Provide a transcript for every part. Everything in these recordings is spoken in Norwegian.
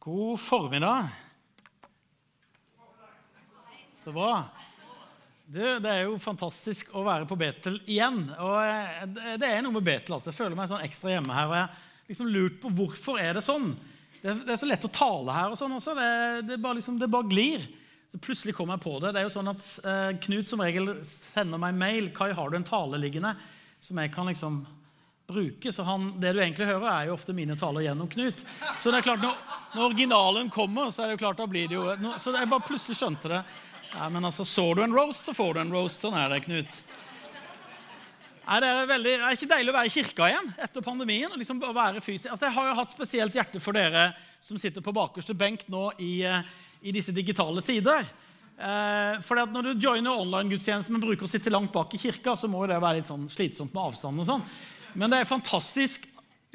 God formiddag. Så bra. Du, det er jo fantastisk å være på Betel igjen. Og eh, det er noe med Betel. altså. Jeg føler meg sånn ekstra hjemme her. og jeg har liksom lurt på hvorfor er det sånn. Det er, det er så lett å tale her og sånn også. Det, det, bare liksom, det bare glir. Så plutselig kom jeg på det. Det er jo sånn at eh, Knut som regel sender meg mail. 'Kai, har du en tale liggende?' Som jeg kan liksom bruke. Så han, det du egentlig hører, er jo ofte mine taler gjennom Knut. Så det er klart, når, når originalen kommer, så er det jo klart, da blir det jo Så jeg bare plutselig skjønte det. Ja, men altså, Så du en roast, så får du en roast. Sånn er det, Knut. Nei, det, er veldig, det er ikke deilig å være i kirka igjen etter pandemien. og liksom være fysisk. Altså, jeg har jo hatt spesielt hjerte for dere som sitter på bakerste benk nå i, eh, i disse digitale tider. Eh, for Når du joiner online-gudstjenesten, men bruker å sitte langt bak i kirka, så må jo det være litt sånn slitsomt med avstand. og sånn. Men det er fantastisk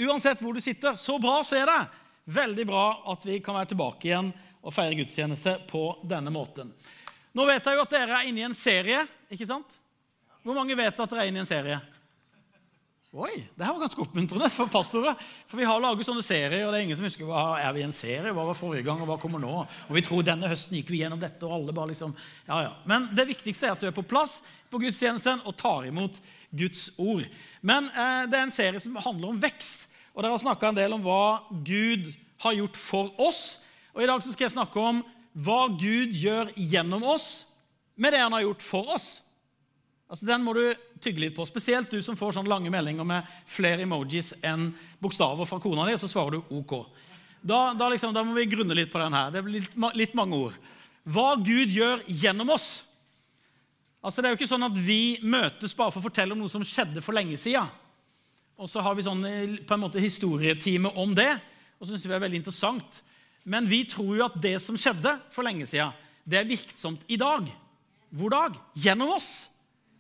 uansett hvor du sitter. Så bra å se deg! Veldig bra at vi kan være tilbake igjen og feire gudstjeneste på denne måten. Nå vet jeg jo at dere er inne i en serie. ikke sant? Hvor mange vet at dere er inne i en serie? Oi, det her var ganske oppmuntrende for pastorer. For vi har laget sånne serier, og det er ingen som husker hva er vi i en serie. Hva var forrige gang, og hva kommer nå? Og vi tror denne høsten gikk vi gjennom dette, og alle bare liksom Ja, ja. Men det viktigste er at du er på plass på gudstjenesten og tar imot Guds ord. Men eh, det er en serie som handler om vekst. Og Dere har snakka en del om hva Gud har gjort for oss. Og I dag så skal jeg snakke om hva Gud gjør gjennom oss med det han har gjort for oss. Altså Den må du tygge litt på. Spesielt du som får sånne lange meldinger med flere emojis enn bokstaver fra kona di, og så svarer du OK. Da, da, liksom, da må vi grunne litt på den her. Det blir litt, litt mange ord. Hva Gud gjør gjennom oss. Altså, Det er jo ikke sånn at vi møtes bare for å fortelle om noe som skjedde for lenge siden. Og så har vi sånn eh, på en måte historietime om det, og syns vi er veldig interessant. Men vi tror jo at det som skjedde for lenge siden, det er virksomt i dag. Hvor dag? Gjennom oss.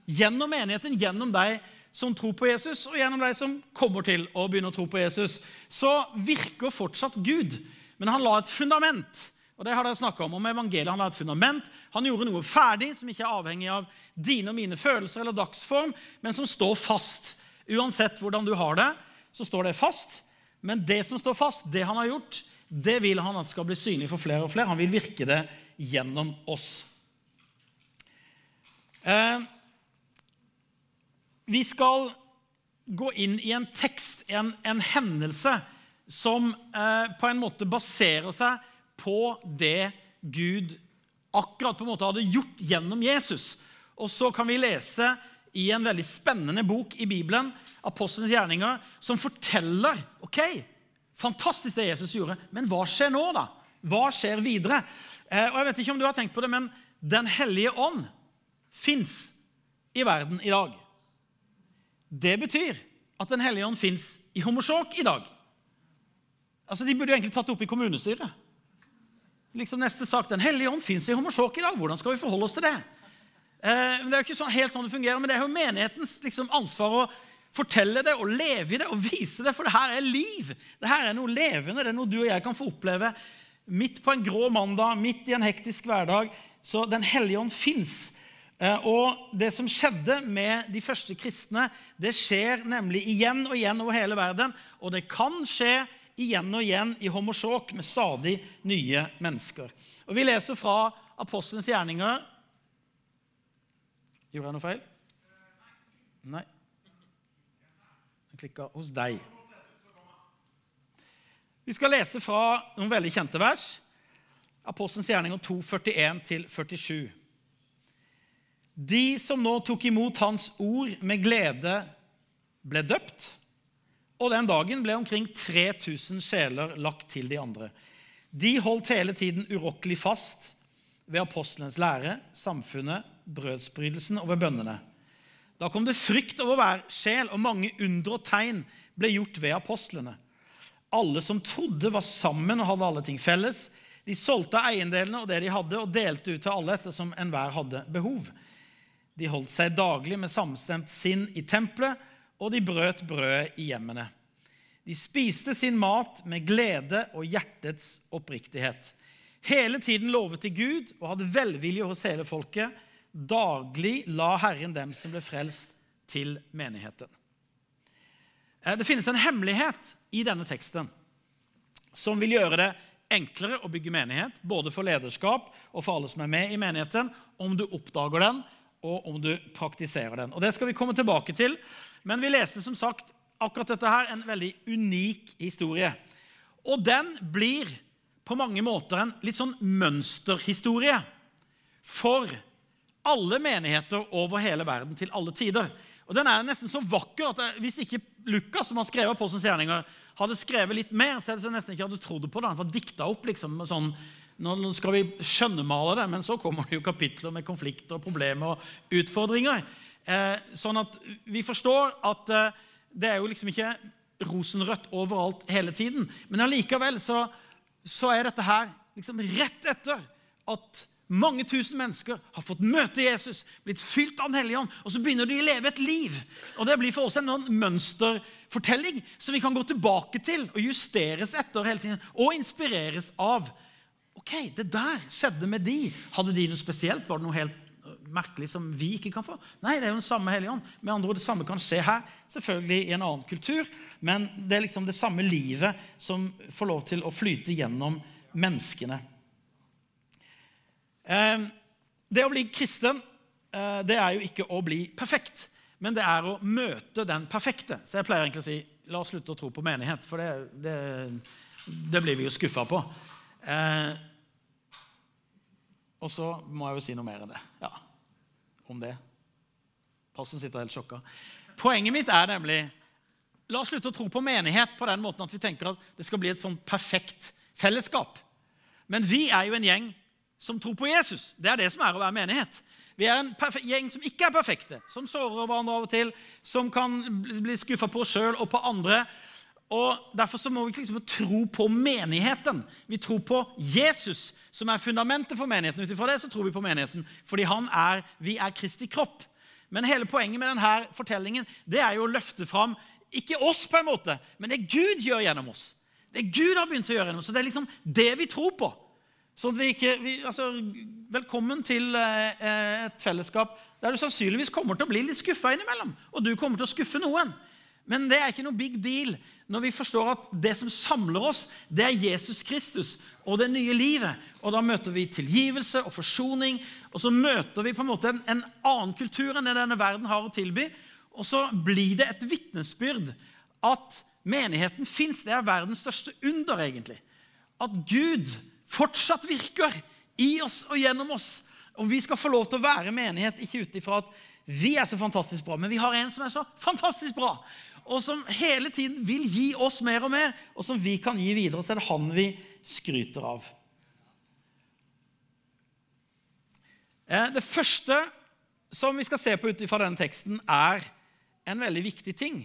Gjennom menigheten, gjennom deg som tror på Jesus, og gjennom deg som kommer til å begynne å tro på Jesus. Så virker fortsatt Gud, men han la et fundament og det har dere snakket om, om evangeliet. Han la et fundament. Han gjorde noe ferdig som ikke er avhengig av dine og mine følelser eller dagsform, men som står fast. Uansett hvordan du har det, så står det fast. Men det som står fast, det han har gjort, det vil han at skal bli synlig for flere og flere. Han vil virke det gjennom oss. Eh, vi skal gå inn i en tekst, en, en hendelse, som eh, på en måte baserer seg på det Gud akkurat på en måte hadde gjort gjennom Jesus. Og så kan vi lese i en veldig spennende bok i Bibelen, Apostelens gjerninger, som forteller ok, fantastisk det Jesus gjorde, men hva skjer nå, da? Hva skjer videre? Eh, og jeg vet ikke om du har tenkt på det, men Den hellige ånd fins i verden i dag. Det betyr at Den hellige ånd fins i Homosjok i dag. Altså, De burde jo egentlig tatt det opp i kommunestyret liksom neste sak. Den hellige ånd fins i Hommersåk i dag. Hvordan skal vi forholde oss til det? Eh, det er jo ikke sånn, helt sånn det fungerer, men det er jo menighetens liksom, ansvar å fortelle det og leve i det og vise det, for det her er liv. Det her er noe levende. Det er noe du og jeg kan få oppleve midt på en grå mandag, midt i en hektisk hverdag. Så Den hellige ånd fins. Eh, og det som skjedde med de første kristne, det skjer nemlig igjen og igjen over hele verden. Og det kan skje igjen og igjen i homosjok med stadig nye mennesker. Og Vi leser fra apostelens gjerninger. Gjorde jeg noe feil? Nei. Jeg klikka hos deg. Vi skal lese fra noen veldig kjente vers. Apostelens gjerninger 2, 41-47. De som nå tok imot hans ord med glede, ble døpt. Og den dagen ble omkring 3000 sjeler lagt til de andre. De holdt hele tiden urokkelig fast ved apostlenes lære, samfunnet, brødsbrytelsen og ved bønnene. Da kom det frykt over hver sjel, og mange under og tegn ble gjort ved apostlene. Alle som trodde, var sammen og hadde alle ting felles. De solgte eiendelene og det de hadde, og delte ut til alle ettersom enhver hadde behov. De holdt seg daglig med samstemt sinn i tempelet og de brøt brødet i hjemmene. De spiste sin mat med glede og hjertets oppriktighet. Hele tiden lovet de Gud og hadde velvilje hos hele folket. Daglig la Herren dem som ble frelst, til menigheten. Eh, det finnes en hemmelighet i denne teksten som vil gjøre det enklere å bygge menighet, både for lederskap og for alle som er med i menigheten, om du oppdager den, og om du praktiserer den. Og Det skal vi komme tilbake til. Men vi leste som sagt akkurat dette her, en veldig unik historie. Og den blir på mange måter en litt sånn mønsterhistorie for alle menigheter over hele verden til alle tider. Og Den er nesten så vakker at hvis ikke Lukas, som har skrevet Apostelens gjerninger, hadde skrevet litt mer, så hadde jeg nesten ikke hadde trodd på det. Han var dikta opp liksom sånn Nå skal vi skjønnemale det, men så kommer det jo kapitler med konflikter, problemer og utfordringer. Eh, sånn at vi forstår at eh, det er jo liksom ikke rosenrødt overalt hele tiden. Men allikevel så, så er dette her liksom rett etter at mange tusen mennesker har fått møte Jesus, blitt fylt av Den hellige ånd, og så begynner de å leve et liv. Og Det blir for oss en mønsterfortelling som vi kan gå tilbake til og justeres etter hele tiden, og inspireres av. Ok, det der skjedde med de. Hadde de noe spesielt? Var det noe helt merkelig som vi ikke kan få? Nei, det er jo den samme Hellige ånd. Med andre ord, Det samme kan skje her, selvfølgelig i en annen kultur, men det er liksom det samme livet som får lov til å flyte gjennom menneskene. Ehm, det å bli kristen eh, det er jo ikke å bli perfekt, men det er å møte den perfekte. Så jeg pleier egentlig å si la oss slutte å tro på menighet, for det, det, det blir vi jo skuffa på. Eh, og så må jeg jo si noe mer enn det. Ja, om det. Pastor sitter helt sjokka. Poenget mitt er nemlig La oss slutte å tro på menighet på den måten at vi tenker at det skal bli et sånn perfekt fellesskap. Men vi er jo en gjeng som tror på Jesus. Det er det som er å være menighet. Vi er en gjeng som ikke er perfekte, som sårer hverandre av og til, som kan bli skuffa på oss sjøl og på andre. Og Derfor så må vi liksom tro på menigheten. Vi tror på Jesus, som er fundamentet for menigheten. Ut det så tror vi på menigheten, fordi han er, vi er Kristi kropp. Men hele poenget med denne fortellingen det er jo å løfte fram ikke oss, på en måte, men det Gud gjør gjennom oss. Det Gud har begynt å gjøre gjennom oss. Så Det er liksom det vi tror på. Sånn at vi ikke, vi, altså, velkommen til eh, et fellesskap der du sannsynligvis kommer til å bli litt skuffa innimellom. Og du kommer til å skuffe noen. Men det er ikke noe big deal når vi forstår at det som samler oss, det er Jesus Kristus og det nye livet. Og da møter vi tilgivelse og forsoning. Og så møter vi på en måte en, en annen kultur enn det denne verden har å tilby. Og så blir det et vitnesbyrd at menigheten fins. Det er verdens største under, egentlig. At Gud fortsatt virker i oss og gjennom oss. Og vi skal få lov til å være menighet, ikke ut ifra at vi er så fantastisk bra, men vi har en som er så fantastisk bra, og som hele tiden vil gi oss mer og mer, og som vi kan gi videre. Så er han vi skryter av. Eh, det første som vi skal se på ut ifra denne teksten, er en veldig viktig ting.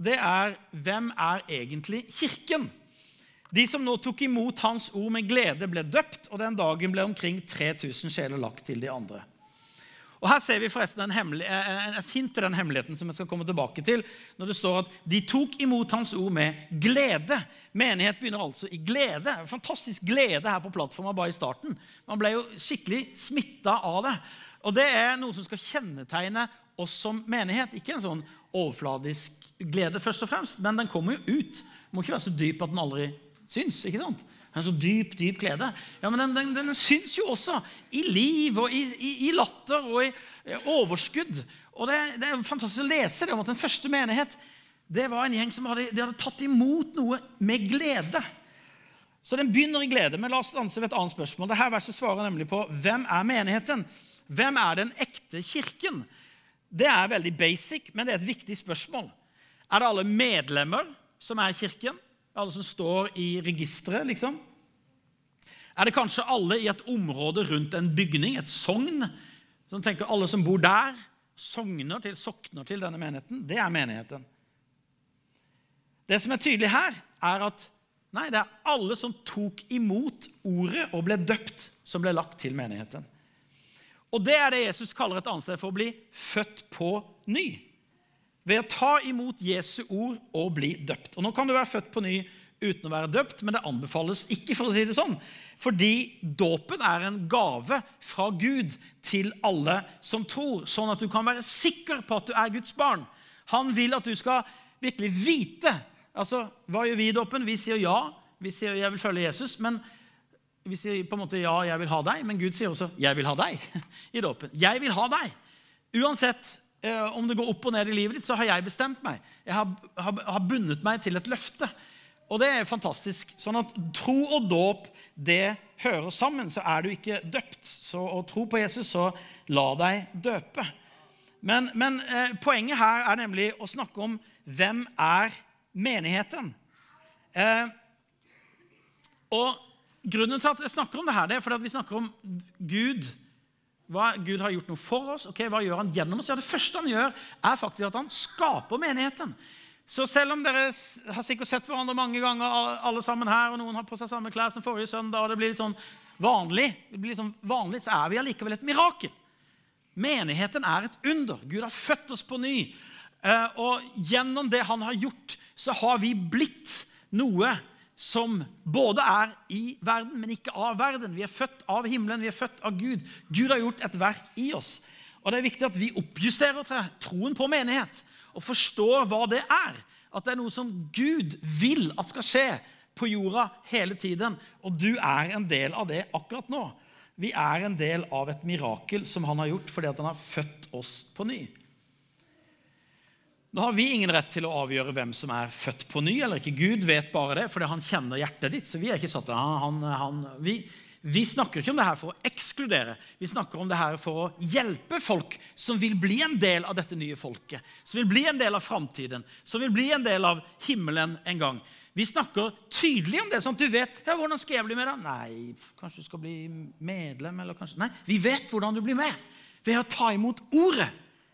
Det er hvem er egentlig Kirken? De som nå tok imot hans ord med glede, ble døpt, og den dagen ble omkring 3000 sjeler lagt til de andre. Og Her ser vi forresten en eh, et hint til den hemmeligheten som jeg skal komme tilbake til. Når det står at de tok imot hans ord med glede. Menighet begynner altså i glede. Fantastisk glede her på plattforma bare i starten. Man ble jo skikkelig smitta av det. Og det er noe som skal kjennetegne oss som menighet. Ikke en sånn overfladisk glede, først og fremst, men den kommer jo ut. Den må ikke være så dyp at den aldri syns. ikke sant? En så dyp, dyp glede. Ja, Men den, den, den syns jo også i liv og i, i, i latter og i overskudd. Og det, det, er fantastisk å lese det om at den første menighet det var en gjeng som hadde, hadde tatt imot noe med glede. Så den begynner i glede. Men la oss danse ved et annet spørsmål. Dette verset svarer nemlig på hvem er menigheten? Hvem er den ekte kirken? Det er veldig basic, men det er et viktig spørsmål. Er det alle medlemmer som er kirken? Alle som står i registeret, liksom? Er det kanskje alle i et område rundt en bygning, et sogn? Som tenker alle som bor der, sogner til, sokner til denne menigheten. Det er menigheten. Det som er tydelig her, er at nei, det er alle som tok imot ordet og ble døpt, som ble lagt til menigheten. Og det er det Jesus kaller et annet sted for å bli født på ny ved å ta imot Jesu ord og bli døpt. Og Nå kan du være født på ny uten å være døpt, men det anbefales ikke. for å si det sånn. Fordi dåpen er en gave fra Gud til alle som tror, sånn at du kan være sikker på at du er Guds barn. Han vil at du skal virkelig vite. Altså, Hva gjør vi i dåpen? Vi sier ja. Vi sier 'jeg vil følge Jesus', men vi sier på en måte 'ja, jeg vil ha deg', men Gud sier også 'jeg vil ha deg' i dåpen. Jeg vil ha deg. Uansett om det går opp og ned i livet ditt, så har jeg bestemt meg. Jeg har, har, har bundet meg til et løfte. Og det er fantastisk. Sånn at tro og dåp, det hører sammen. Så er du ikke døpt. Så å tro på Jesus, så la deg døpe. Men, men eh, poenget her er nemlig å snakke om hvem er menigheten. Eh, og Grunnen til at jeg snakker om det her, det er fordi vi snakker om Gud. Hva Gud har gjort noe for oss. ok, Hva gjør han gjennom oss? Ja, Det første han gjør, er faktisk at han skaper menigheten. Så selv om dere har sikkert sett hverandre mange ganger, alle sammen her, og noen har på seg samme klær som forrige søndag, og det blir litt sånn vanlig, det blir litt sånn vanlig så er vi allikevel et mirakel. Menigheten er et under. Gud har født oss på ny. Eh, og gjennom det han har gjort, så har vi blitt noe som både er i verden, men ikke av verden. Vi er født av himmelen, vi er født av Gud. Gud har gjort et verk i oss. Og det er viktig at vi oppjusterer troen på menighet og forstår hva det er. At det er noe som Gud vil at skal skje på jorda hele tiden. Og du er en del av det akkurat nå. Vi er en del av et mirakel som han har gjort fordi han har født oss på ny. Nå har vi ingen rett til å avgjøre hvem som er født på ny eller ikke. Gud vet bare det, fordi han kjenner hjertet ditt. så Vi er ikke satt han, han, vi, vi, snakker ikke om det her for å ekskludere. Vi snakker om det her for å hjelpe folk som vil bli en del av dette nye folket. Som vil bli en del av framtiden, som vil bli en del av himmelen en gang. Vi snakker tydelig om det, sånn at du vet ja, hvordan skal jeg bli med. da? Nei, kanskje du skal bli medlem? eller kanskje... Nei, Vi vet hvordan du blir med ved å ta imot ordet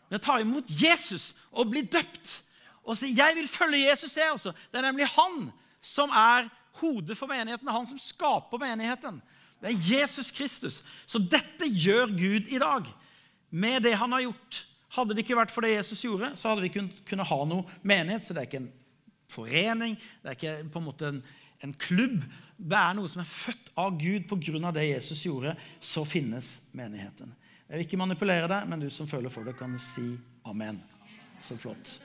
ved å ta imot Jesus og bli døpt. Og si 'Jeg vil følge Jesus', jeg også. Det er nemlig han som er hodet for menigheten. Det er Han som skaper menigheten. Det er Jesus Kristus. Så dette gjør Gud i dag med det han har gjort. Hadde det ikke vært for det Jesus gjorde, så hadde vi kunnet, kunnet ha noe menighet. Så det er ikke en forening, det er ikke på en måte en, en klubb. Det er noe som er født av Gud pga. det Jesus gjorde. Så finnes menigheten. Jeg vil ikke manipulere deg, men du som føler for det, kan si amen. Så flott.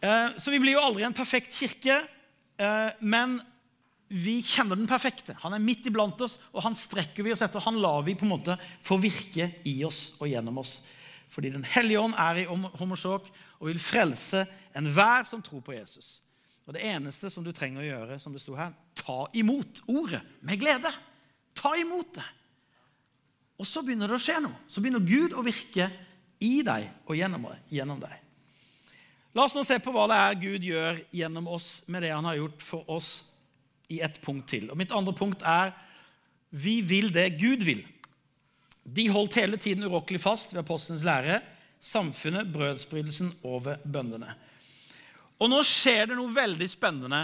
Eh, så vi blir jo aldri en perfekt kirke, eh, men vi kjenner den perfekte. Han er midt iblant oss, og han strekker vi oss etter. Han lar vi på en måte få virke i oss og gjennom oss. Fordi Den hellige ånd er i homorsåk og vil frelse enhver som tror på Jesus. Og Det eneste som du trenger å gjøre, som det sto her, ta imot ordet med glede. Ta imot det. Og så begynner det å skje noe. Så begynner Gud å virke i deg og gjennom, gjennom deg. La oss nå se på hva det er Gud gjør gjennom oss med det han har gjort for oss i et punkt til. Og Mitt andre punkt er vi vil det Gud vil. De holdt hele tiden urokkelig fast ved apostelens lære, samfunnet, brødsbrytelsen over bøndene. Og nå skjer det noe veldig spennende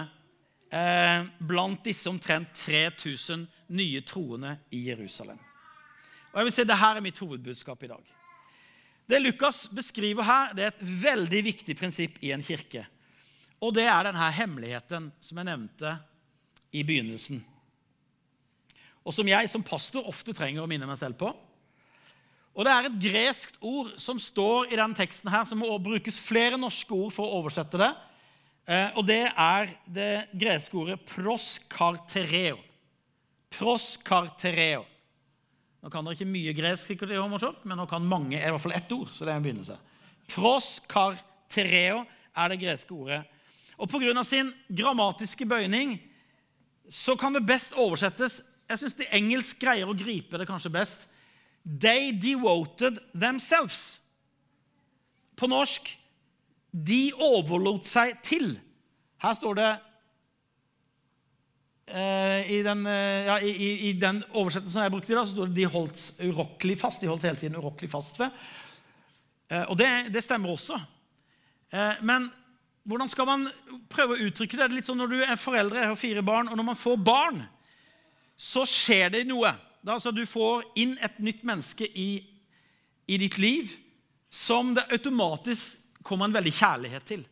eh, blant disse omtrent 3000 nye troende i Jerusalem. Og jeg vil si, Dette er mitt hovedbudskap i dag. Det Lukas beskriver her, det er et veldig viktig prinsipp i en kirke. Og det er denne hemmeligheten som jeg nevnte i begynnelsen. Og som jeg som pastor ofte trenger å minne meg selv på. Og Det er et greskt ord som står i den teksten her, som må brukes flere norske ord for å oversette det. Eh, og det er det greske ordet proskartereo. Proskartereo. Nå kan dere ikke mye gresk, sikkert i Homosjok, men nå kan mange i hvert fall ett ord. så det er en begynnelse. Pros kar tereo er det greske ordet. Og Pga. sin grammatiske bøyning så kan det best oversettes Jeg syns de engelsk greier å gripe det kanskje best. They devoted themselves. På norsk de overlot seg til. Her står det I den, eh, ja, i, i den, oversettelsen jeg brukte i dag, så står det de holdt urokkelig fast. De holdt hele tiden urokkelig fast ved. Eh, og det, det, stemmer også. Men hvordan skal man prøve å uttrykke det? det er litt sånn Når du er foreldre, jeg har fire barn, og når man får barn, så skjer det noe. Da, altså, du får inn et nytt menneske i, i ditt liv som det automatisk kommer en veldig kjærlighet til.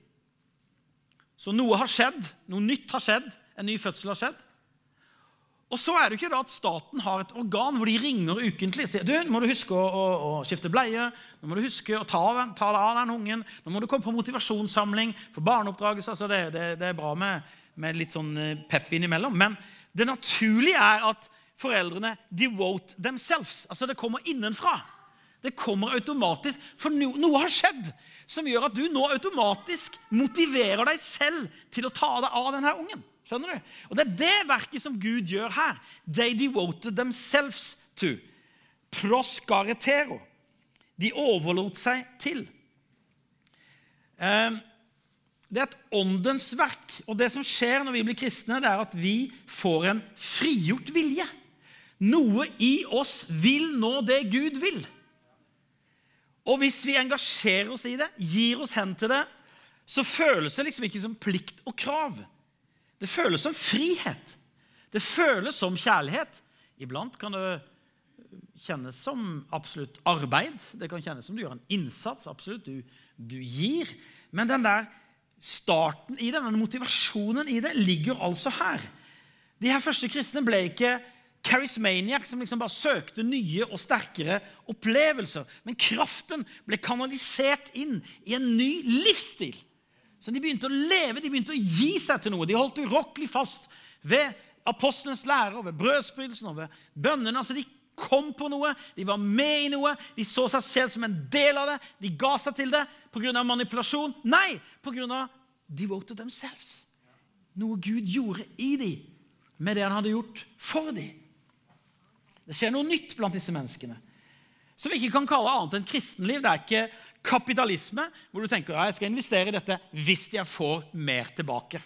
Så noe har skjedd, noe nytt har skjedd en ny fødsel har skjedd. Og så er det ikke da at staten har et organ hvor de ringer ukentlig. Sier, du, nå må du huske å, å, å skifte bleie, nå må du huske å ta, ta deg av den ungen, nå må du komme på motivasjonssamling for barneoppdragelse. Altså det, det, det, er bra med, med litt sånn eh, pep innimellom. Men det naturlige er at foreldrene devote themselves. Altså det kommer innenfra. Det kommer automatisk, for noe har skjedd som gjør at du nå automatisk motiverer deg selv til å ta deg av denne ungen. Skjønner du? Og Det er det verket som Gud gjør her. They devoted themselves to. Proscaretero. De overlot seg til. Ehm, det er et åndens verk. Og det som skjer når vi blir kristne, det er at vi får en frigjort vilje. Noe i oss vil nå det Gud vil. Og hvis vi engasjerer oss i det, gir oss hen til det, så føles det liksom ikke som plikt og krav. Det føles som frihet. Det føles som kjærlighet. Iblant kan det kjennes som absolutt arbeid. Det kan kjennes som du gjør en innsats. absolutt, Du, du gir. Men den der starten i det, den motivasjonen i det, ligger altså her. De her første kristne ble ikke charismaniac som liksom bare søkte nye og sterkere opplevelser. Men kraften ble kanalisert inn i en ny livsstil. Så de begynte å leve, de begynte å gi seg til noe. De holdt urokkelig fast ved apostlenes lære, ved brødsbrytelsen og ved bønnene. Altså, de kom på noe, de var med i noe, de så seg selv som en del av det. De ga seg til det pga. manipulasjon. Nei, pga. devoted themselves. Noe Gud gjorde i dem med det han hadde gjort for dem. Det skjer noe nytt blant disse menneskene. Som vi ikke kan kalle annet enn kristenliv. Det er ikke kapitalisme, hvor du tenker ja, jeg skal investere i dette hvis jeg får mer tilbake.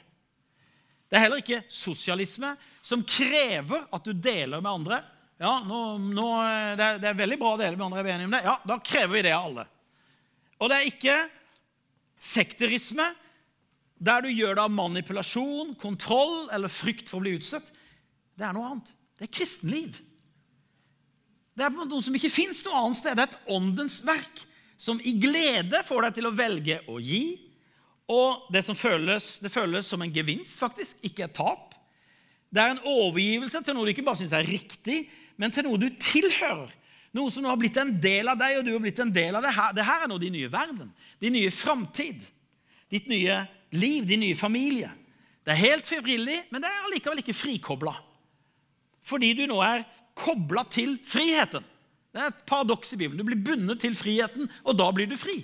Det er heller ikke sosialisme, som krever at du deler med andre. Ja, nå, nå, det, er, det, er, veldig bra å dele med andre. er vi enige om det? Ja, Da krever vi det av alle. Og det er ikke sekterisme, der du gjør det av manipulasjon, kontroll eller frykt for å bli utstøtt. Det er noe annet. Det er kristenliv. Det er noe som ikke fins noe annet sted. Det er et åndens verk som i glede får deg til å velge å gi. Og det som føles, det føles som en gevinst, faktisk, ikke et tap. Det er en overgivelse til noe du ikke bare syns er riktig, men til noe du tilhører. Noe som nå har blitt en del av deg, og du har blitt en del av det her. Det her er nå din nye verden, din nye framtid, ditt nye liv, din nye familie. Det er helt frivillig, men det er allikevel ikke frikobla. Fordi du nå er kobla til friheten. Det er et paradoks i Bibelen. Du blir bundet til friheten, og da blir du fri.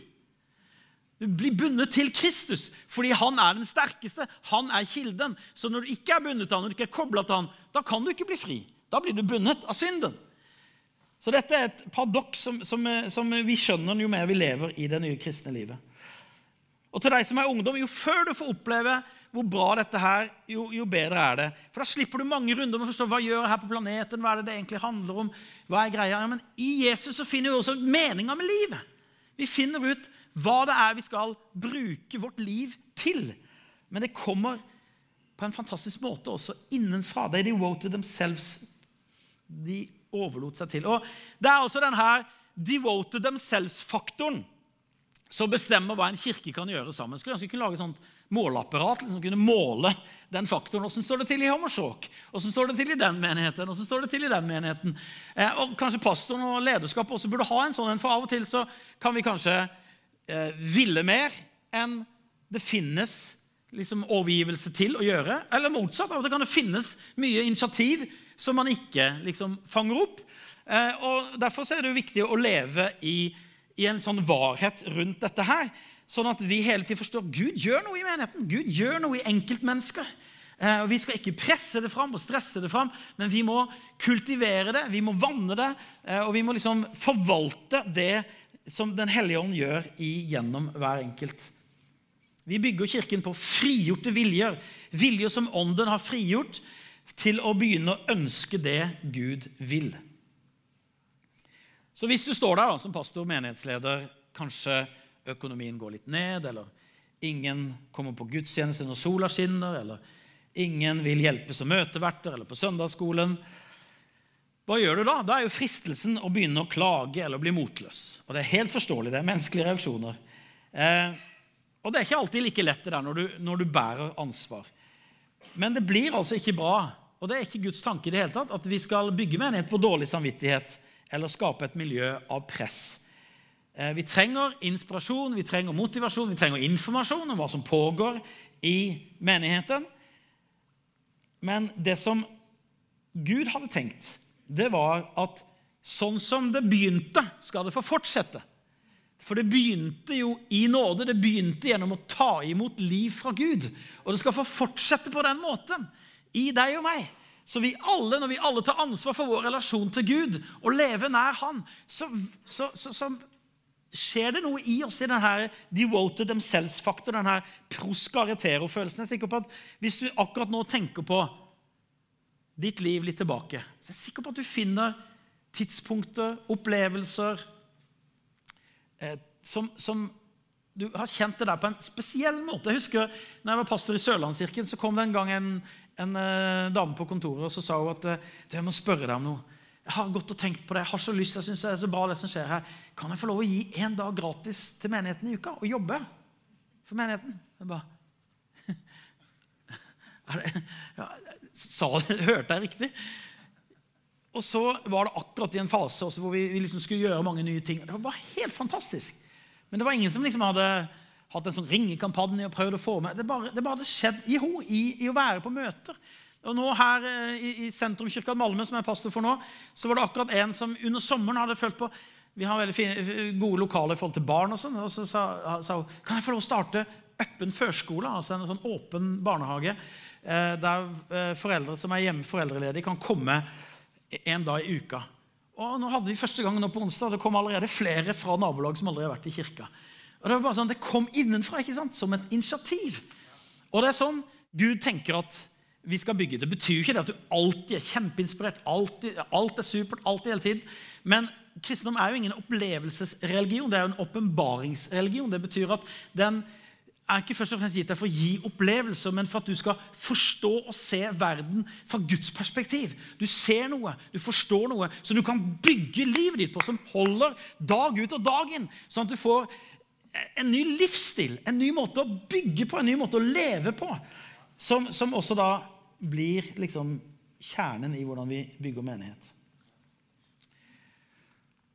Du blir bundet til Kristus fordi han er den sterkeste. Han er kilden. Så når du ikke er bundet til han, når du ikke er kobla til han, da kan du ikke bli fri. Da blir du bundet av synden. Så dette er et paradoks som, som, som, vi skjønner jo mer vi lever i det nye kristne livet. Og til deg som er ungdom, jo før du får oppleve hvor bra dette her, jo, jo, bedre er det. For da slipper du mange runder med å forstå hva gjør her på planeten, hva er det det egentlig handler om. hva er greia? Ja, men I Jesus så finner vi også meninga med livet. Vi finner ut hva det er vi skal bruke vårt liv til. Men det kommer på en fantastisk måte også innenfra. They devoted themselves. De overlot seg til. Og Det er også denne devoted themselves-faktoren som bestemmer hva en kirke kan gjøre sammen. Skulle ønske kunne lage et sånt måleapparat som liksom kunne måle den faktoren. Hvordan står det til i Hommersåk? Åssen står det til i den menigheten? Hvordan står det til i den menigheten? Eh, og Kanskje pastoren og lederskapet også burde ha en sånn en, for av og til så kan vi kanskje eh, ville mer enn det finnes liksom, overgivelse til å gjøre. Eller motsatt. Av og til kan det finnes mye initiativ som man ikke liksom, fanger opp. Eh, og Derfor er det jo viktig å leve i, i en sånn varhet rundt dette her. Sånn at vi hele tiden forstår Gud gjør noe i menigheten. Gud gjør noe i enkeltmennesker. Eh, og Vi skal ikke presse det fram og stresse det fram, men vi må kultivere det, vi må vanne det, eh, og vi må liksom forvalte det som Den hellige ånd gjør gjennom hver enkelt. Vi bygger Kirken på frigjorte viljer, viljer som Ånden har frigjort til å begynne å ønske det Gud vil. Så hvis du står der da, som pastor, menighetsleder, kanskje økonomien går litt ned, eller ingen kommer på gudstjeneste når sola skinner, eller ingen vil hjelpe som møteverter eller på søndagsskolen. Hva gjør du da? Da er jo fristelsen å begynne å klage eller bli motløs. Og Det er helt forståelig. Det er menneskelige reaksjoner. Eh, og det er ikke alltid like lett det der når du, når du bærer ansvar. Men det blir altså ikke bra, og det er ikke Guds tanke i det hele tatt, at vi skal bygge menighet på dårlig samvittighet eller skape et miljø av press. Eh, vi trenger inspirasjon, vi trenger motivasjon, vi trenger informasjon om hva som pågår i menigheten. men det som Gud hadde tenkt, det var at sånn som det begynte, skal det få fortsette. For det begynte jo i nåde. Det begynte gjennom å ta imot liv fra Gud. Og det skal få fortsette på den måten i deg og meg. Så vi alle, når vi alle tar ansvar for vår relasjon til Gud og lever nær Han, så, så, så, så skjer det noe i oss i denne devoted themselves-faktor, denne proskaretero-følelsen. Jeg er sikker på at Hvis du akkurat nå tenker på ditt liv litt tilbake, så jeg er sikker på at du finner tidspunkter, opplevelser eh, som, som, du har kjent det der på en spesiell måte. Jeg husker når jeg var pastor i Sørlandskirken, så kom det en gang en, en eh, dame på kontoret og så sa hun at du, jeg må spørre deg om noe. Jeg har gått og tenkt på det, jeg har så lyst, jeg synes det er så bra det som skjer her. Kan jeg få lov å gi en dag gratis til menigheten i uka og jobbe for menigheten? Jeg bare, det, ja, sa, Hørte jeg riktig? Og så var det akkurat i en fase hvor vi, vi liksom skulle gjøre mange nye ting. Det var bare helt fantastisk. Men det var ingen som liksom hadde hatt en sånn ringekampanje og prøvd å få med. Det bare, det bare hadde skjedd i henne, i, i, å være på møter. Og nå her eh, i, i sentrumskirka Malmö, som jeg er pastor for nå, så var det akkurat en som under sommeren hadde følt på Vi har veldig fine, gode lokaler i forhold til barn, og sånn, og så sa, sa, hun kan jeg få lov å starte øppen førskole, altså en sånn åpen barnehage, eh, der eh, foreldre som er hjemme foreldreledige, kan komme en dag i uka. Og nå hadde vi første gang nå på onsdag, og det kom allerede flere fra nabolag som aldri har vært i kirka. Og Det var bare sånn, det kom innenfra ikke sant? som et initiativ. Og det er sånn Gud tenker at vi skal bygge. Det betyr jo ikke det at du alltid er kjempeinspirert, alltid, alt er supert, alltid hele tiden. Men kristendom er jo ingen opplevelsesreligion, det er jo en åpenbaringsreligion. Det betyr at den er ikke først og fremst gitt deg for å gi opplevelser, men for at du skal forstå og se verden fra Guds perspektiv. Du ser noe, du forstår noe som du kan bygge livet ditt på, som holder dag ut og dag inn. Sånn at du får en ny livsstil, en ny måte å bygge på, en ny måte å leve på. Som, som også da blir liksom kjernen i hvordan vi bygger menighet.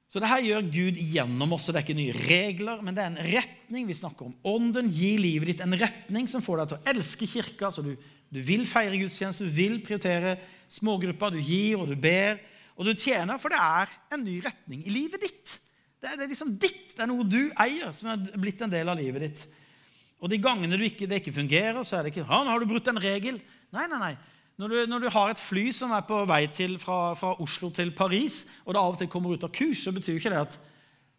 Så det her gjør Gud gjennom oss. Det er ikke nye regler, men det er en retning vi snakker om. Ånden gir livet ditt en retning som får deg til å elske kirka. så du, du vil feire gudstjeneste, du vil prioritere smågrupper, du gir og du ber. Og du tjener, for det er en ny retning i livet ditt. Det er, liksom ditt. Det er noe du eier, som er blitt en del av livet ditt. Og de gangene ikke, det ikke fungerer, så er det ikke ja, 'Nå har du brutt en regel.' Nei, nei, nei. Når du, når du, har et fly som er på vei til, fra, fra, Oslo til Paris, og det av og til kommer ut av kurs, så betyr ikke det at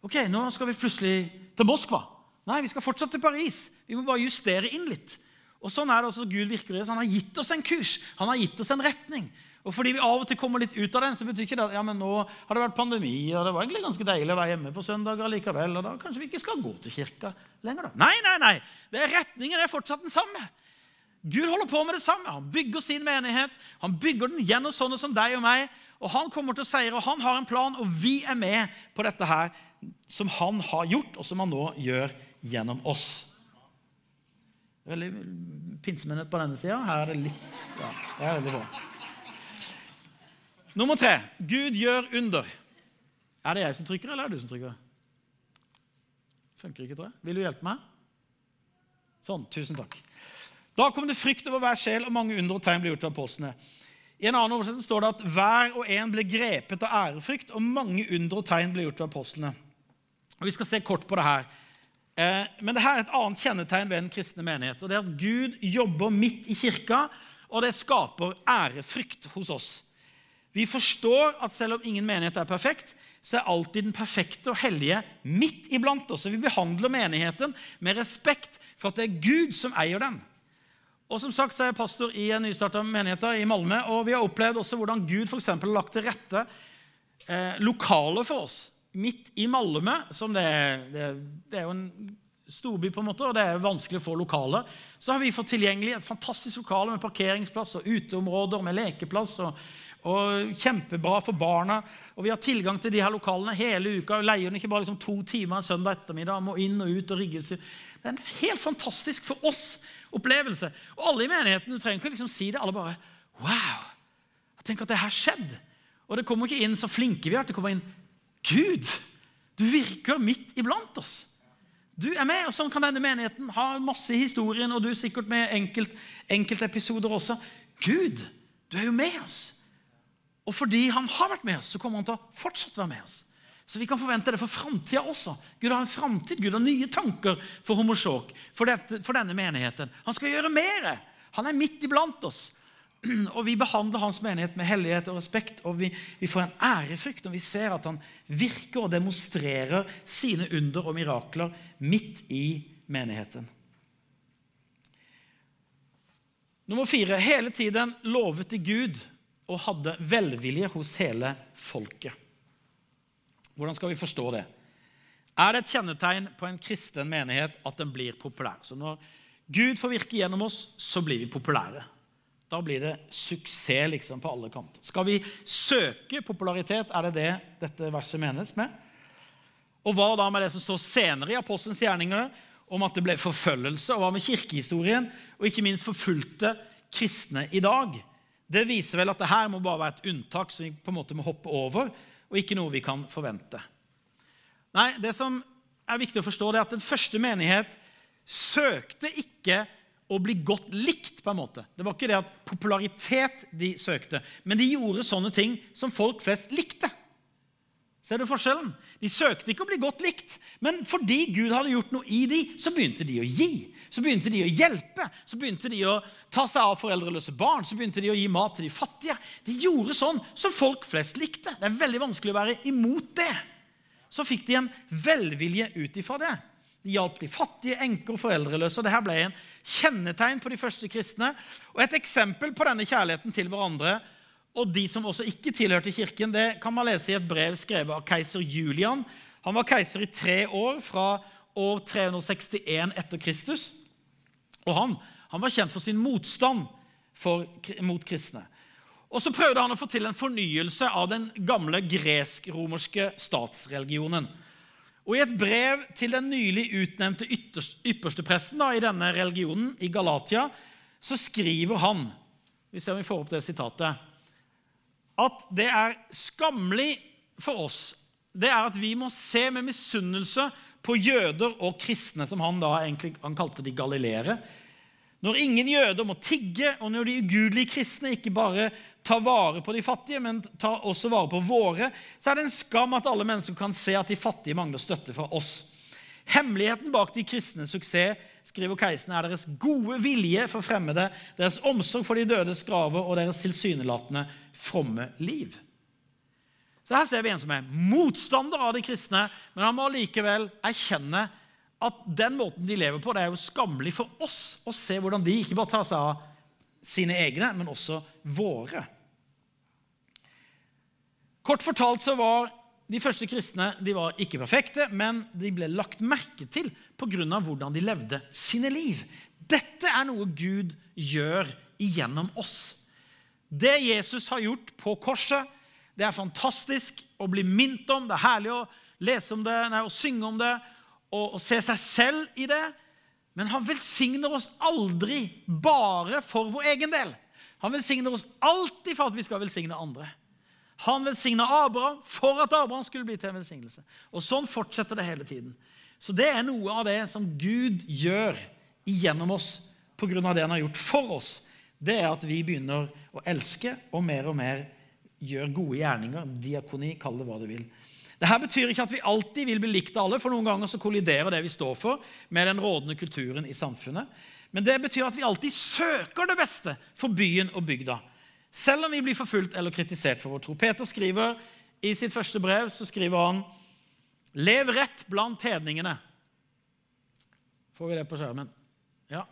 ok, nå skal vi plutselig til Moskva. Nei, vi skal fortsatt til Paris. Vi må bare justere inn litt. Og sånn er det altså Gud virker i Han har gitt oss en kurs. Han har gitt oss en retning. Og fordi vi av og til kommer litt ut av den, så betyr ikke det at ja, men nå har det vært pandemi, og det var egentlig ganske deilig å være hjemme på søndager likevel, og da kanskje vi ikke skal gå til kirka lenger, da. Nei, nei, nei. Det er retningen er fortsatt den samme. Gud holder på med det samme. Han bygger sin menighet. Han bygger den gjennom sånne som deg og meg. Og Han kommer til å seire, og han har en plan, og vi er med på dette her som han har gjort, og som han nå gjør gjennom oss. Veldig pinsemenighet på denne sida. Her er det litt ja, det er veldig bra. Nummer tre Gud gjør under. Er det jeg som trykker, eller er det du som trykker? Funker ikke, tror jeg. Vil du hjelpe meg? Sånn. Tusen takk. Da kom det frykt over hver sjel, og mange under og tegn ble gjort av apostlene. I en annen oversettelse står det at hver og en ble grepet av ærefrykt, og mange under og tegn ble gjort av apostlene. Og Vi skal se kort på det her. Eh, men det her er et annet kjennetegn ved den kristne menighet. og det er at Gud jobber midt i kirka, og det skaper ærefrykt hos oss. Vi forstår at selv om ingen menighet er perfekt, så er alltid den perfekte og hellige midt iblant oss. Vi behandler menigheten med respekt for at det er Gud som eier den. Og som sagt så er jeg pastor i en nystarta menighet i Malmö. Og vi har opplevd også hvordan Gud for har lagt til rette eh, lokaler for oss midt i Malmö. som det er, det, det er jo en storby, på en måte, og det er vanskelig å få lokaler. Så har vi fått tilgjengelig et fantastisk lokale med parkeringsplass og uteområder med lekeplass. og, og Kjempebra for barna. Og Vi har tilgang til de her lokalene hele uka. og leier den ikke bare liksom to timer en søndag ettermiddag. Må inn og ut og rigge seg. Det er en helt fantastisk for oss opplevelse. Og alle i menigheten du trenger ikke liksom si det. Alle bare Wow! Tenk at det her skjedde. Og det kommer ikke inn så flinke vi er. Det kommer inn Gud! Du virker midt iblant oss. Du er med, og Sånn kan denne menigheten ha masse i historien, og du er sikkert med enkelt, enkeltepisoder også. Gud Du er jo med oss. Og fordi han har vært med oss, så kommer han til å fortsatt være med oss. Så vi kan forvente det for framtida også. Gud har en framtid, Gud har nye tanker for Homosjok, for, for, denne menigheten. Han skal gjøre mer. Han er midt iblant oss. Og vi behandler hans menighet med hellighet og respekt, og vi, vi får en ærefrykt når vi ser at han virker og demonstrerer sine under og mirakler midt i menigheten. Nummer fire hele tiden lovet til Gud og hadde velvilje hos hele folket. Hvordan skal vi forstå det? Er det et kjennetegn på en kristen menighet at den blir populær? Så når Gud får virke gjennom oss, så blir vi populære. Da blir det suksess liksom på alle kanter. Skal vi søke popularitet? Er det det dette verset menes med? Og hva da med det som står senere i Apostelens gjerninger, om at det ble forfølgelse? Og hva med kirkehistorien, og ikke minst forfulgte kristne i dag? Det viser vel at det her må bare være et unntak som vi på en måte må hoppe over, og ikke noe vi kan forvente. Nei, det som er viktig å forstå, det er at den første menighet søkte ikke å bli godt likt. på en måte. Det var ikke det at popularitet de søkte, men de gjorde sånne ting som folk flest likte. Ser du forskjellen? De søkte ikke å bli godt likt, men fordi Gud hadde gjort noe i dem, så begynte de å gi. Så begynte de å hjelpe, så begynte de å ta seg av foreldreløse barn, så begynte de å gi mat til de fattige. De gjorde sånn som folk flest likte. Det er veldig vanskelig å være imot det. Så fikk de en velvilje ut ifra det. De hjalp de fattige, enker og foreldreløse. og Dette ble en kjennetegn på de første kristne. Og Et eksempel på denne kjærligheten til hverandre og de som også ikke tilhørte kirken, det kan man lese i et brev skrevet av keiser Julian. Han var keiser i tre år, fra år 361 etter Kristus. Og han, han var kjent for sin motstand for, mot kristne. Og så prøvde han å få til en fornyelse av den gamle gresk-romerske statsreligionen. Og I et brev til den nylig utnevnte ypperste presten da, i denne religionen, i Galatia, så skriver han Vi ser om vi får opp det sitatet. At det er skammelig for oss, det er at vi må se med misunnelse på jøder og kristne, som han da egentlig han kalte de galileere. Når ingen jøder må tigge, og når de ugudelige kristne ikke bare tar vare på de fattige, men tar også vare på våre, så er det en skam at alle mennesker kan se at de fattige mangler støtte fra oss. Hemmeligheten bak de kristnes suksess skriver Keisen, er deres gode vilje for fremmede, deres omsorg for de dødes graver og deres tilsynelatende fromme liv. Så Her ser vi en som er motstander av de kristne, men han må likevel erkjenne at den måten de lever på, det er jo skammelig for oss å se hvordan de ikke bare tar seg av sine egne, men også våre. Kort fortalt så var de første kristne de var ikke perfekte, men de ble lagt merke til pga. hvordan de levde sine liv. Dette er noe Gud gjør igjennom oss. Det Jesus har gjort på korset, det er fantastisk å bli minnet om. Det er herlig å lese om det, nei, å synge om det og, og se seg selv i det. Men han velsigner oss aldri bare for vår egen del. Han velsigner oss alltid for at vi skal velsigne andre. Han velsigna Abraham for at Abraham skulle bli til en velsignelse. Og sånn fortsetter det hele tiden. Så det er noe av det som Gud gjør igjennom oss pga. det han har gjort for oss. Det er at vi begynner å elske og mer og mer gjør gode gjerninger. Diakoni, kall det hva du vil. Dette betyr ikke at vi alltid vil bli likt av alle, for noen ganger så kolliderer det vi står for, med den rådende kulturen i samfunnet. Men det betyr at vi alltid søker det beste for byen og bygda. Selv om vi blir forfulgt eller kritisert for vår tro. Peter skriver i sitt første brev så skriver han Lev rett blant hedningene. Får vi det på skjermen? Ja.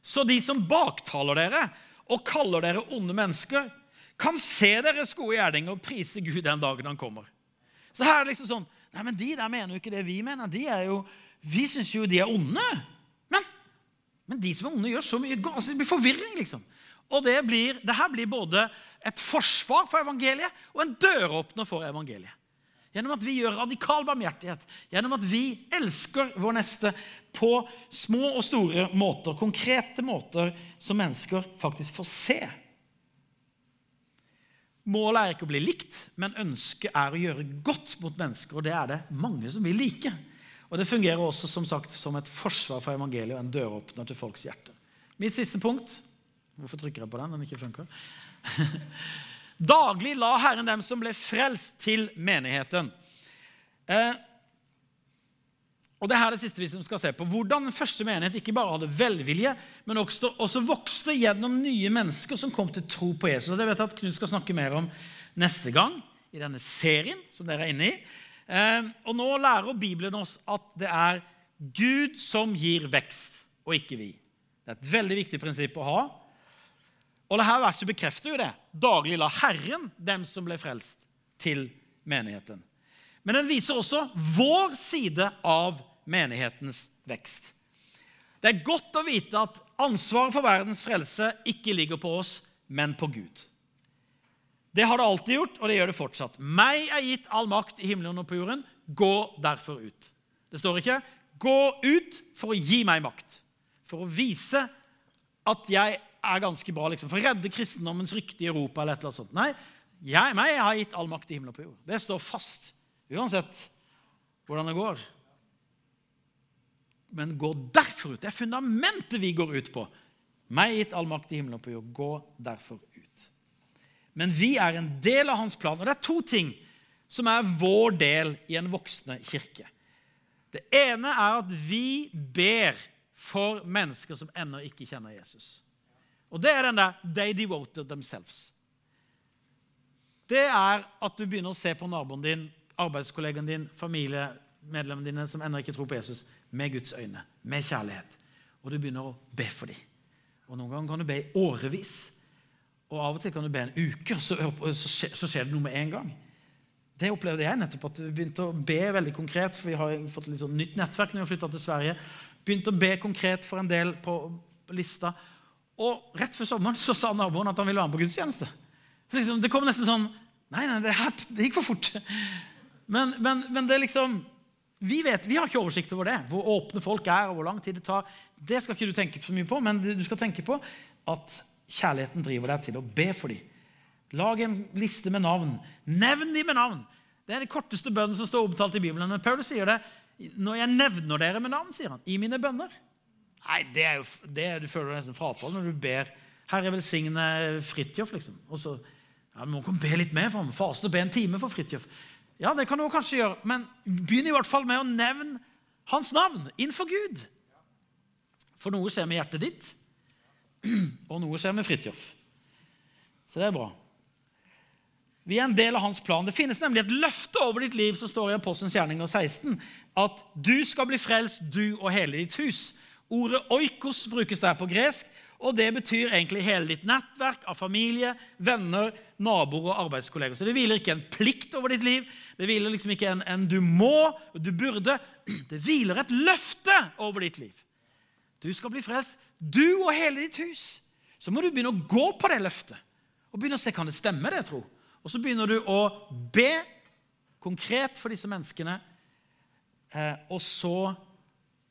Så de som baktaler dere og kaller dere onde mennesker, kan se deres gode gjerninger og prise Gud den dagen han kommer. Så her er det liksom sånn Nei, men De der mener jo ikke det vi mener. De er jo, vi syns jo de er onde. Men, men de som er onde, gjør så mye. Altså, det blir forvirring, liksom. Og det, blir, det her blir både et forsvar for evangeliet og en døråpner for evangeliet. Gjennom at vi gjør radikal barmhjertighet, gjennom at vi elsker vår neste på små og store måter, konkrete måter som mennesker faktisk får se. Målet er ikke å bli likt, men ønsket er å gjøre godt mot mennesker. Og det er det mange som vil like. Og det fungerer også som sagt som et forsvar for evangeliet og en døråpner til folks hjerte. Mitt siste punkt Hvorfor trykker jeg på den den ikke funker? Daglig la Herren dem som ble frelst, til menigheten. Eh, og det her er det siste vi skal se på. Hvordan den første menighet ikke bare hadde velvilje, men også, også vokste gjennom nye mennesker som kom til tro på Jesus. Og Det vet jeg at Knut skal snakke mer om neste gang i denne serien som dere er inne i. Eh, og Nå lærer Bibelen oss at det er Gud som gir vekst, og ikke vi. Det er et veldig viktig prinsipp å ha. Og dette verset bekrefter jo det. Daglig la Herren dem som ble frelst, til menigheten. Men den viser også vår side av menighetens vekst. Det er godt å vite at ansvaret for verdens frelse ikke ligger på oss, men på Gud. Det har det alltid gjort, og det gjør det fortsatt. Meg er gitt all makt i himmelen og på jorden. Gå derfor ut. Det står ikke 'gå ut for å gi meg makt', for å vise at jeg er ganske bra liksom, for å redde kristendommens rykte i Europa. eller et eller annet sånt. Nei, jeg, meg har gitt all makt i himmelen og på jorden. Det står fast, uansett hvordan det går. Men gå derfor ut. Det er fundamentet vi går ut på. Meg gitt all makt i himmelen og på jord. Gå derfor ut. Men vi er en del av hans plan. Og det er to ting som er vår del i en voksende kirke. Det ene er at vi ber for mennesker som ennå ikke kjenner Jesus. Og det er den der 'they devoted themselves'. Det er at du begynner å se på naboen din, arbeidskollegaen din, familiemedlemmene dine som ennå ikke tror på Jesus, med Guds øyne, med kjærlighet. Og du begynner å be for dem. Og Noen ganger kan du be i årevis. Og av og til kan du be en uke, så, så skjer det noe med en gang. Det opplevde jeg nettopp, at vi begynte å be veldig konkret. for Vi har fått litt sånn nytt nettverk når vi har flytta til Sverige. Begynte å be konkret for en del på, på lista. Og rett før sommeren så sa naboen at han ville være med på gudstjeneste. Så liksom, det kom nesten sånn Nei, nei, det, her, det gikk for fort. Men, men, men, det er liksom vi, vet, vi har ikke oversikt over det, hvor åpne folk er, og hvor lang tid det tar. Det skal ikke du tenke så mye på, men du skal tenke på at kjærligheten driver deg til å be for dem. Lag en liste med navn. Nevn dem med navn. Det er den korteste bønnen som står omtalt i Bibelen. Men Paulus sier det. Når jeg nevner dere med navn, sier han, i mine bønner. Nei, det er jo, det, Du føler nesten frafall når du ber 'Herre, velsigne Fridtjof'. Liksom. Og så ja, må komme be litt mer for ham. Faste og be en time for Fridtjof. Ja, det kan du kanskje gjøre, men begynn i hvert fall med å nevne hans navn innenfor Gud. For noe skjer med hjertet ditt, og noe skjer med Fridtjof. Så det er bra. Vi er en del av hans plan. Det finnes nemlig et løfte over ditt liv som står i Apostelens gjerninger 16, at du skal bli frelst, du og hele ditt hus. Ordet oikos brukes der på gresk, og det betyr egentlig hele ditt nettverk av familie, venner, naboer og arbeidskolleger. Så det hviler ikke en plikt over ditt liv. Det hviler liksom ikke en, en du må, du burde. Det hviler et løfte over ditt liv. Du skal bli frelst, du og hele ditt hus. Så må du begynne å gå på det løftet og begynne å se kan det stemme. det, tro. Og så begynner du å be konkret for disse menneskene. Eh, og så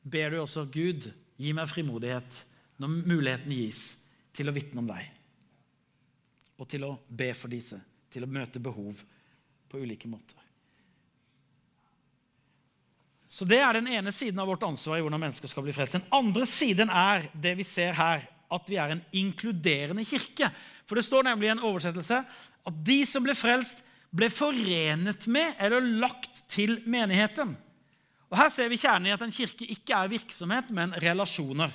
ber du også Gud Gi meg frimodighet når muligheten gis til å vitne om deg. Og til å be for disse, til å møte behov på ulike måter. Så Det er den ene siden av vårt ansvar i hvordan mennesker skal bli frelst. Den andre siden er det vi ser her, at vi er en inkluderende kirke. For det står nemlig i en oversettelse at de som ble frelst, ble forenet med eller lagt til menigheten. Og Her ser vi kjernen i at en kirke ikke er virksomhet, men relasjoner.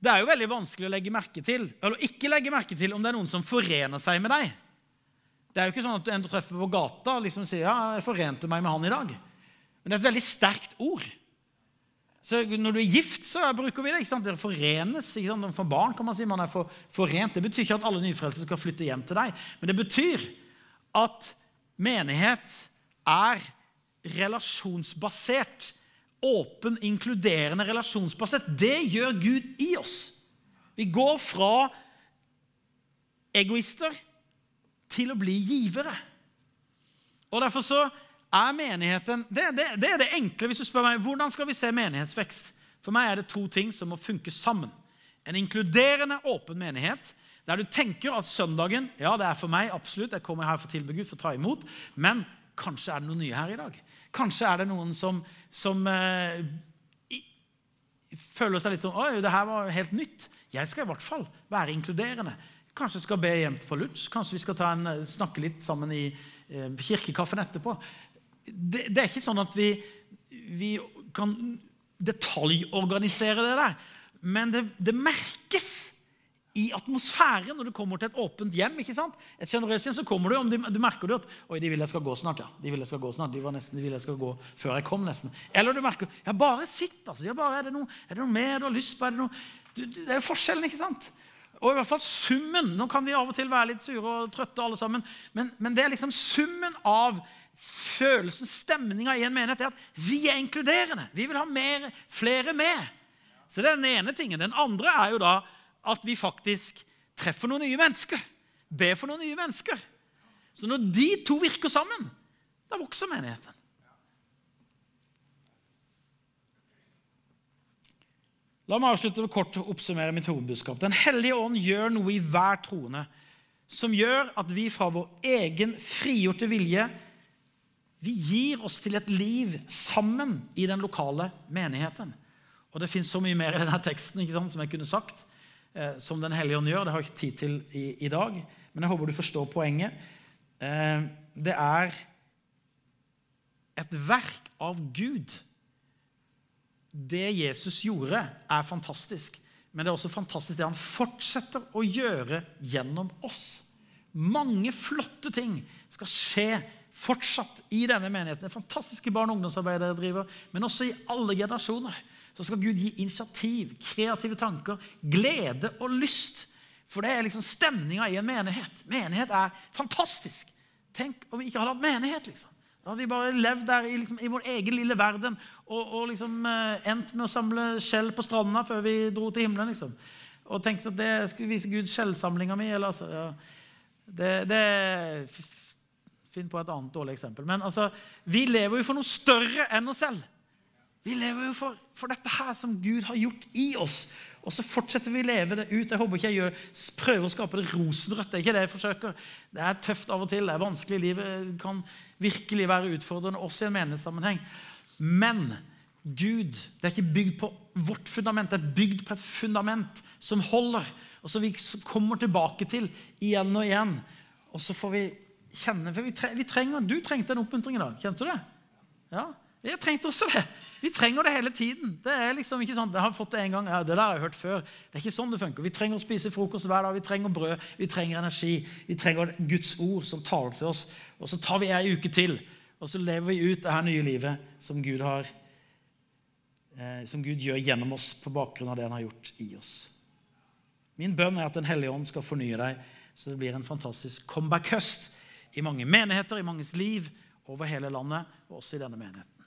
Det er jo veldig vanskelig å legge merke til, eller ikke legge merke til om det er noen som forener seg med deg. Det er jo ikke sånn at en du treffer på gata og liksom sier ja, jeg 'forente meg med han i dag'. Men det er et veldig sterkt ord. Så Når du er gift, så bruker vi det. ikke sant? Dere forenes. ikke sant? For barn kan man si man er for, forent. Det betyr ikke at alle nyfrelste skal flytte hjem til deg. Men det betyr at menighet er relasjonsbasert. Åpen, inkluderende relasjonsbasert. Det gjør Gud i oss. Vi går fra egoister til å bli givere. Og Derfor så er menigheten det, det, det, er det enkle hvis du spør meg hvordan skal vi se menighetsvekst. For meg er det to ting som må funke sammen. En inkluderende, åpen menighet der du tenker at søndagen ja, det er for meg, absolutt, jeg kommer her for å tilbe Gud, for å ta imot, men kanskje er det noe nye her i dag. Kanskje er det noen som, som eh, føler seg litt sånn Oi, det her var helt nytt. Jeg skal i hvert fall være inkluderende. Kanskje skal be hjem på lunsj. Kanskje vi skal en, eh, snakke litt sammen i eh, kirkekaffen etterpå. Det, det, er ikke sånn at vi, vi kan detaljorganisere det der. Men det, det merkes i atmosfæren når du kommer til et åpent hjem. ikke sant? Et sjenerøst hjem, så kommer Du om du merker du at oi, de vil jeg skal gå snart. ja. De vil jeg skal gå snart. De var nesten, de ville jeg skal gå før jeg kom. nesten. Eller du merker ja, bare sitt. altså. Ja, bare, er, det noe, er det noe mer du har lyst på? Er det, noe, du, det er jo forskjellen, ikke sant? Og i hvert fall summen. Nå kan vi av og til være litt sure og trøtte, alle sammen, men, men det er liksom summen av følelsen, stemninga i en menighet, er at vi er inkluderende. Vi vil ha mer, flere med. Så det er den ene tingen. Den andre er jo da at vi faktisk treffer noen nye mennesker. Ber for noen nye mennesker. Så når de to virker sammen, da vokser menigheten. La meg avslutte med kort å oppsummere mitt hovedbudskap. Den hellige ånd gjør noe i hver troende som gjør at vi fra vår egen frigjorte vilje vi gir oss til et liv sammen i den lokale menigheten. Og Det fins så mye mer i denne teksten ikke sant, som jeg kunne sagt, som Den hellige ånd gjør. Det har jeg ikke tid til i, i, dag, men jeg håper du forstår poenget. Eh, det er et verk av Gud. Det Jesus gjorde, er fantastisk. Men det er også fantastisk det han fortsetter å gjøre gjennom oss. Mange flotte ting skal skje fortsatt i denne menigheten. Det fantastiske barne- og ungdomsarbeidet dere driver, men også i alle generasjoner så skal Gud gi initiativ, kreative tanker, glede og lyst. For det er liksom stemninga i en menighet. Menighet er fantastisk. Tenk om vi ikke hadde hatt menighet. liksom. Da hadde vi bare levd der i, liksom, i vår egen lille verden og, og liksom eh, endt med å samle skjell på stranda før vi dro til himmelen. liksom. Og tenkte at det skulle vise Gud skjellsamlinga mi. eller altså, ja. det, det Finn på et annet dårlig eksempel. Men altså, vi lever jo for noe større enn oss selv. Vi lever jo for, for, dette her som Gud har gjort i oss. Og så fortsetter vi å leve det ut. Jeg håper ikke jeg gjør, prøver å skape det rosenrødt. Det er ikke det jeg forsøker. Det er tøft av og til. Det er vanskelig. Livet kan virkelig være utfordrende, også i en menighetssammenheng. Men Gud det er ikke bygd på vårt fundament. Det er bygd på et fundament som holder, og som vi kommer tilbake til igjen og igjen. Og så får vi kjenne For vi, trenger, du trengte en oppmuntring i dag. Kjente du det? Ja, jeg trengt også det. Vi trenger det hele tiden. Det er liksom ikke sånn, jeg har fått Det en gang, ja, det der har jeg hørt før. Det er ikke sånn det funker. Vi trenger å spise frokost hver dag. Vi trenger brød, vi trenger energi. Vi trenger Guds ord som taler til oss. Og så tar vi ei uke til, og så lever vi ut det her nye livet som Gud, har, eh, som Gud gjør gjennom oss på bakgrunn av det han har gjort i oss. Min bønn er at Den hellige ånd skal fornye deg, så det blir en fantastisk comeback-høst i mange menigheter, i manges liv over hele landet, og også i denne menigheten.